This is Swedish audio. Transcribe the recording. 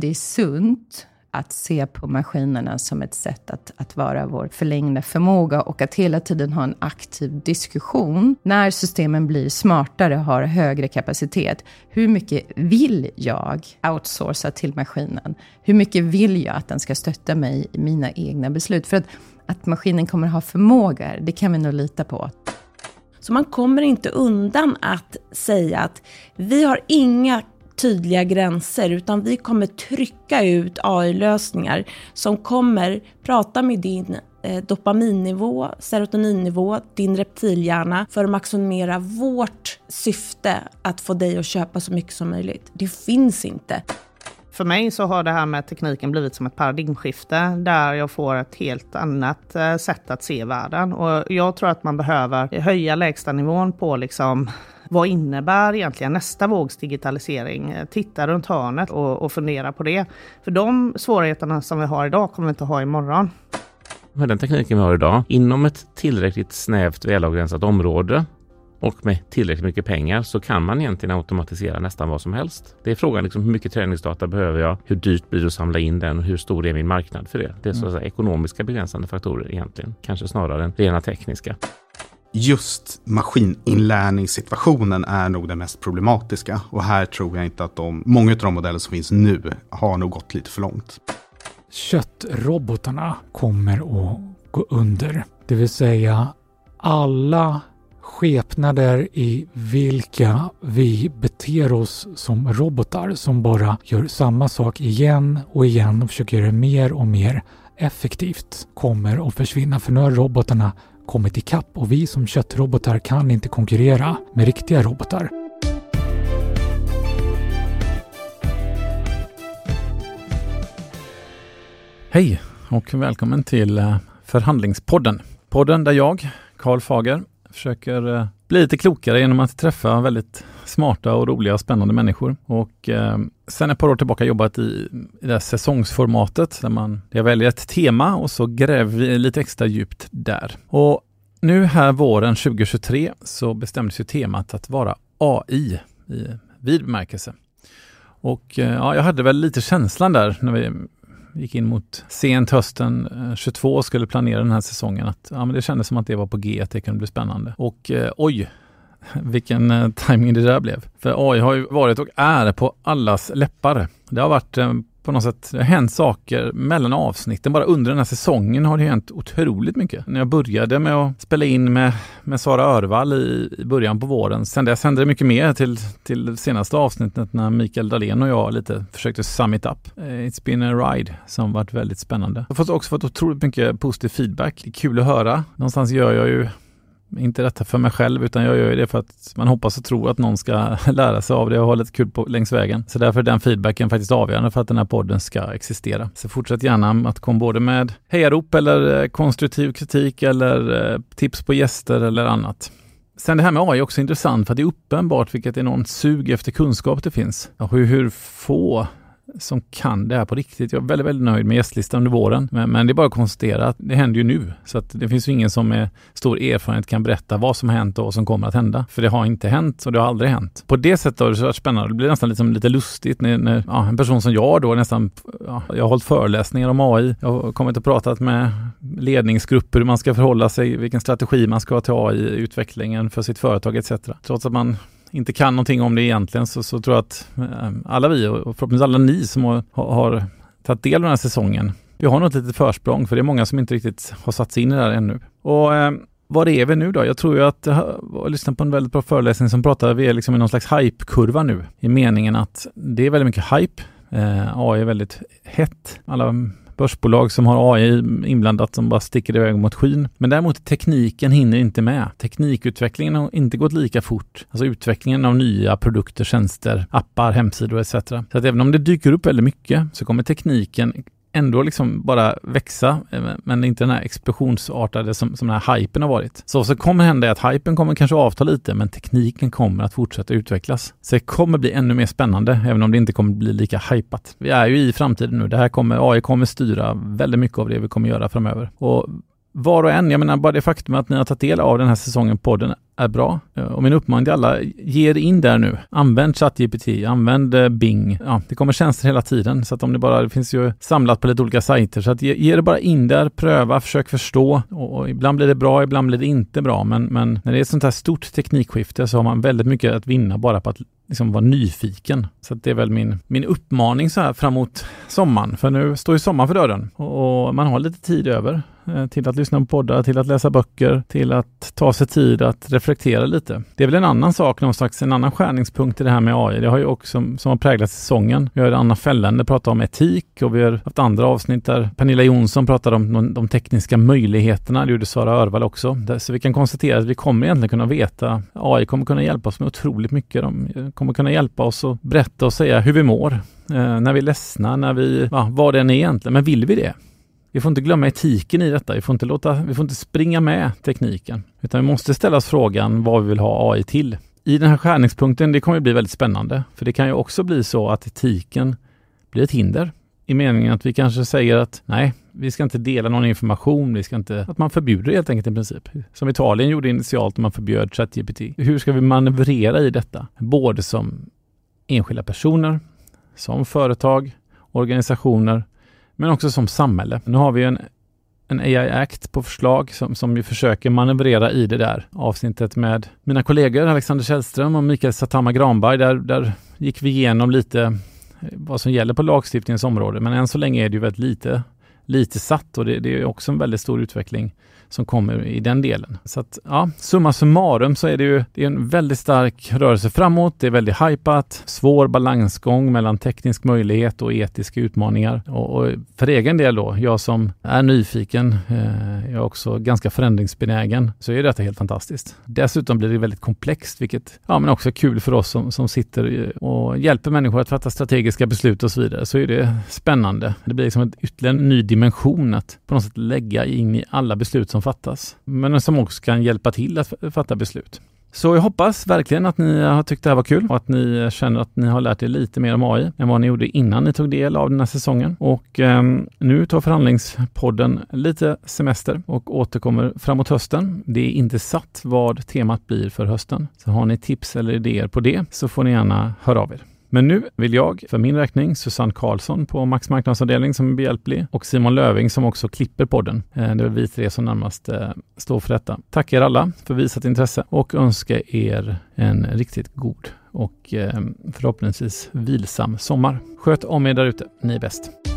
det är sunt att se på maskinerna som ett sätt att, att vara vår förlängda förmåga och att hela tiden ha en aktiv diskussion. När systemen blir smartare och har högre kapacitet, hur mycket vill jag outsourca till maskinen? Hur mycket vill jag att den ska stötta mig i mina egna beslut? För att, att maskinen kommer ha förmågor, det kan vi nog lita på. Så man kommer inte undan att säga att vi har inga tydliga gränser, utan vi kommer trycka ut AI-lösningar som kommer prata med din eh, dopaminnivå, serotoninnivå, din reptilhjärna för att maximera vårt syfte att få dig att köpa så mycket som möjligt. Det finns inte. För mig så har det här med tekniken blivit som ett paradigmskifte där jag får ett helt annat eh, sätt att se världen. Och jag tror att man behöver höja lägsta nivån på liksom vad innebär egentligen nästa vågs digitalisering? Titta runt hörnet och, och fundera på det. För de svårigheterna som vi har idag kommer vi inte ha imorgon. Med den tekniken vi har idag, inom ett tillräckligt snävt välavgränsat område och med tillräckligt mycket pengar så kan man egentligen automatisera nästan vad som helst. Det är frågan liksom hur mycket träningsdata behöver jag? Hur dyrt blir det att samla in den och hur stor är min marknad för det? Det är så att säga ekonomiska begränsande faktorer egentligen, kanske snarare än rena tekniska just maskininlärningssituationen är nog den mest problematiska. Och här tror jag inte att de, många av de modeller som finns nu har nog gått lite för långt. Köttrobotarna kommer att gå under. Det vill säga alla skepnader i vilka vi beter oss som robotar som bara gör samma sak igen och igen och försöker göra det mer och mer effektivt kommer att försvinna för nu har robotarna kommit ikapp och vi som köttrobotar kan inte konkurrera med riktiga robotar. Hej och välkommen till eh, Förhandlingspodden. Podden där jag, Karl Fager, försöker eh, bli lite klokare genom att träffa väldigt smarta och roliga och spännande människor. Och eh, sen ett par år tillbaka jobbat i, i det här säsongsformatet där man, jag väljer ett tema och så gräver vi lite extra djupt där. Och nu här våren 2023 så bestämdes ju temat att vara AI i vid bemärkelse. Och eh, ja, jag hade väl lite känslan där när vi gick in mot sent hösten eh, 22 och skulle planera den här säsongen att ja, men det kändes som att det var på G, att det kunde bli spännande. Och eh, oj, vilken eh, timing det där blev. För AI har ju varit och är på allas läppar. Det har varit eh, på något sätt, det har hänt saker mellan avsnitten. Bara under den här säsongen har det hänt otroligt mycket. När jag började med att spela in med, med Sara Örvall i, i början på våren. Sen dess hände det mycket mer till, till det senaste avsnittet när Mikael Dahlén och jag lite försökte sum it up. Eh, It's been a ride som varit väldigt spännande. Jag har också fått otroligt mycket positiv feedback. Det är kul att höra. Någonstans gör jag ju inte detta för mig själv utan jag gör det för att man hoppas och tror att någon ska lära sig av det och ha lite kul på, längs vägen. Så därför är den feedbacken faktiskt avgörande för att den här podden ska existera. Så fortsätt gärna att komma både med hejarop eller eh, konstruktiv kritik eller eh, tips på gäster eller annat. Sen det här med AI är också intressant för att det är uppenbart vilket enormt sug efter kunskap det finns. hur, hur få som kan det här på riktigt. Jag är väldigt, väldigt nöjd med gästlistan under våren. Men, men, det är bara att konstatera att det händer ju nu. Så att det finns ju ingen som med stor erfarenhet kan berätta vad som har hänt och vad som kommer att hända. För det har inte hänt och det har aldrig hänt. På det sättet har det varit spännande. Det blir nästan liksom lite lustigt när, när ja, en person som jag då nästan, ja, jag har hållit föreläsningar om AI. Jag har kommit och pratat med ledningsgrupper hur man ska förhålla sig, vilken strategi man ska ha till AI-utvecklingen för sitt företag etc. Trots att man inte kan någonting om det egentligen så, så tror jag att eh, alla vi och förhoppningsvis alla ni som har, har tagit del av den här säsongen, vi har nog ett litet försprång för det är många som inte riktigt har satt sig in i det här ännu. Och eh, var är vi nu då? Jag tror ju att eh, jag har lyssnat på en väldigt bra föreläsning som pratar, vi är liksom i någon slags hype-kurva nu i meningen att det är väldigt mycket hype. Eh, AI är väldigt hett. Alla börsbolag som har AI inblandat som bara sticker iväg mot skyn. Men däremot tekniken hinner inte med. Teknikutvecklingen har inte gått lika fort. Alltså utvecklingen av nya produkter, tjänster, appar, hemsidor etc. Så att även om det dyker upp väldigt mycket så kommer tekniken ändå liksom bara växa, eh, men inte den här explosionsartade som, som den här hypen har varit. Så så kommer hända är att hypen kommer kanske avta lite, men tekniken kommer att fortsätta utvecklas. Så det kommer bli ännu mer spännande, även om det inte kommer bli lika hypat. Vi är ju i framtiden nu. Det här kommer, AI kommer styra väldigt mycket av det vi kommer göra framöver. Och var och en, jag menar bara det faktum att ni har tagit del av den här säsongen podden är bra. Eh, och min uppmaning till alla, ge er in där nu. Använd ChatGPT, använd eh, Bing. Ja, det kommer tjänster hela tiden, så att om det bara, det finns ju samlat på lite olika sajter, så att ge, ge det bara in där, pröva, försök förstå. Och, och, ibland blir det bra, ibland blir det inte bra, men, men när det är ett sånt här stort teknikskifte så har man väldigt mycket att vinna bara på att liksom vara nyfiken. Så det är väl min, min uppmaning så här framåt sommaren, för nu står ju sommaren för dörren och, och man har lite tid över. Eh, till att lyssna på poddar, till att läsa böcker, till att ta sig tid att reflektera lite. Det är väl en annan sak, någon slags en annan skärningspunkt i det här med AI. Det har ju också som har präglat säsongen. Vi har Anna Fällende pratat om etik och vi har haft andra avsnitt där Pernilla Jonsson pratade om de, de tekniska möjligheterna. Det gjorde Sara Örvall också. Så vi kan konstatera att vi kommer egentligen kunna veta, AI kommer kunna hjälpa oss med otroligt mycket. De eh, kommer kunna hjälpa oss att berätta och säga hur vi mår. Eh, när vi är ledsna, när vi, ja, vad det än är egentligen. Men vill vi det? Vi får inte glömma etiken i detta. Vi får inte, låta, vi får inte springa med tekniken. Utan vi måste ställa oss frågan vad vi vill ha AI till. I den här skärningspunkten, det kommer bli väldigt spännande. För det kan ju också bli så att etiken blir ett hinder. I meningen att vi kanske säger att nej, vi ska inte dela någon information. Vi ska inte, att man förbjuder helt enkelt i princip. Som Italien gjorde initialt när man förbjöd ChatGPT. Hur ska vi manövrera i detta? Både som enskilda personer, som företag, organisationer men också som samhälle. Nu har vi en, en AI Act på förslag som, som ju försöker manövrera i det där avsnittet med mina kollegor Alexander Källström och Mikael Satama Granberg. Där, där gick vi igenom lite eh, vad som gäller på lagstiftningens område. Men än så länge är det ju väldigt lite, lite satt och det, det är också en väldigt stor utveckling som kommer i den delen. Så att, ja, summa summarum så är det ju det är en väldigt stark rörelse framåt. Det är väldigt hypat, svår balansgång mellan teknisk möjlighet och etiska utmaningar. Och, och för egen del då, jag som är nyfiken, eh, jag är också ganska förändringsbenägen, så är detta helt fantastiskt. Dessutom blir det väldigt komplext, vilket ja, men också är kul för oss som, som sitter och hjälper människor att fatta strategiska beslut och så vidare. Så är det spännande. Det blir liksom ett ytterligare en ny dimension dimension att på något sätt lägga in i alla beslut som som fattas, men som också kan hjälpa till att fatta beslut. Så jag hoppas verkligen att ni har tyckt det här var kul och att ni känner att ni har lärt er lite mer om AI än vad ni gjorde innan ni tog del av den här säsongen. Och eh, nu tar förhandlingspodden lite semester och återkommer framåt hösten. Det är inte satt vad temat blir för hösten. Så har ni tips eller idéer på det så får ni gärna höra av er. Men nu vill jag, för min räkning, Susanne Karlsson på Max marknadsavdelning som är behjälplig och Simon Löving som också klipper podden. Eh, det är vi tre som närmast eh, står för detta. Tack er alla för visat intresse och önska er en riktigt god och eh, förhoppningsvis vilsam sommar. Sköt om er därute. Ni är bäst.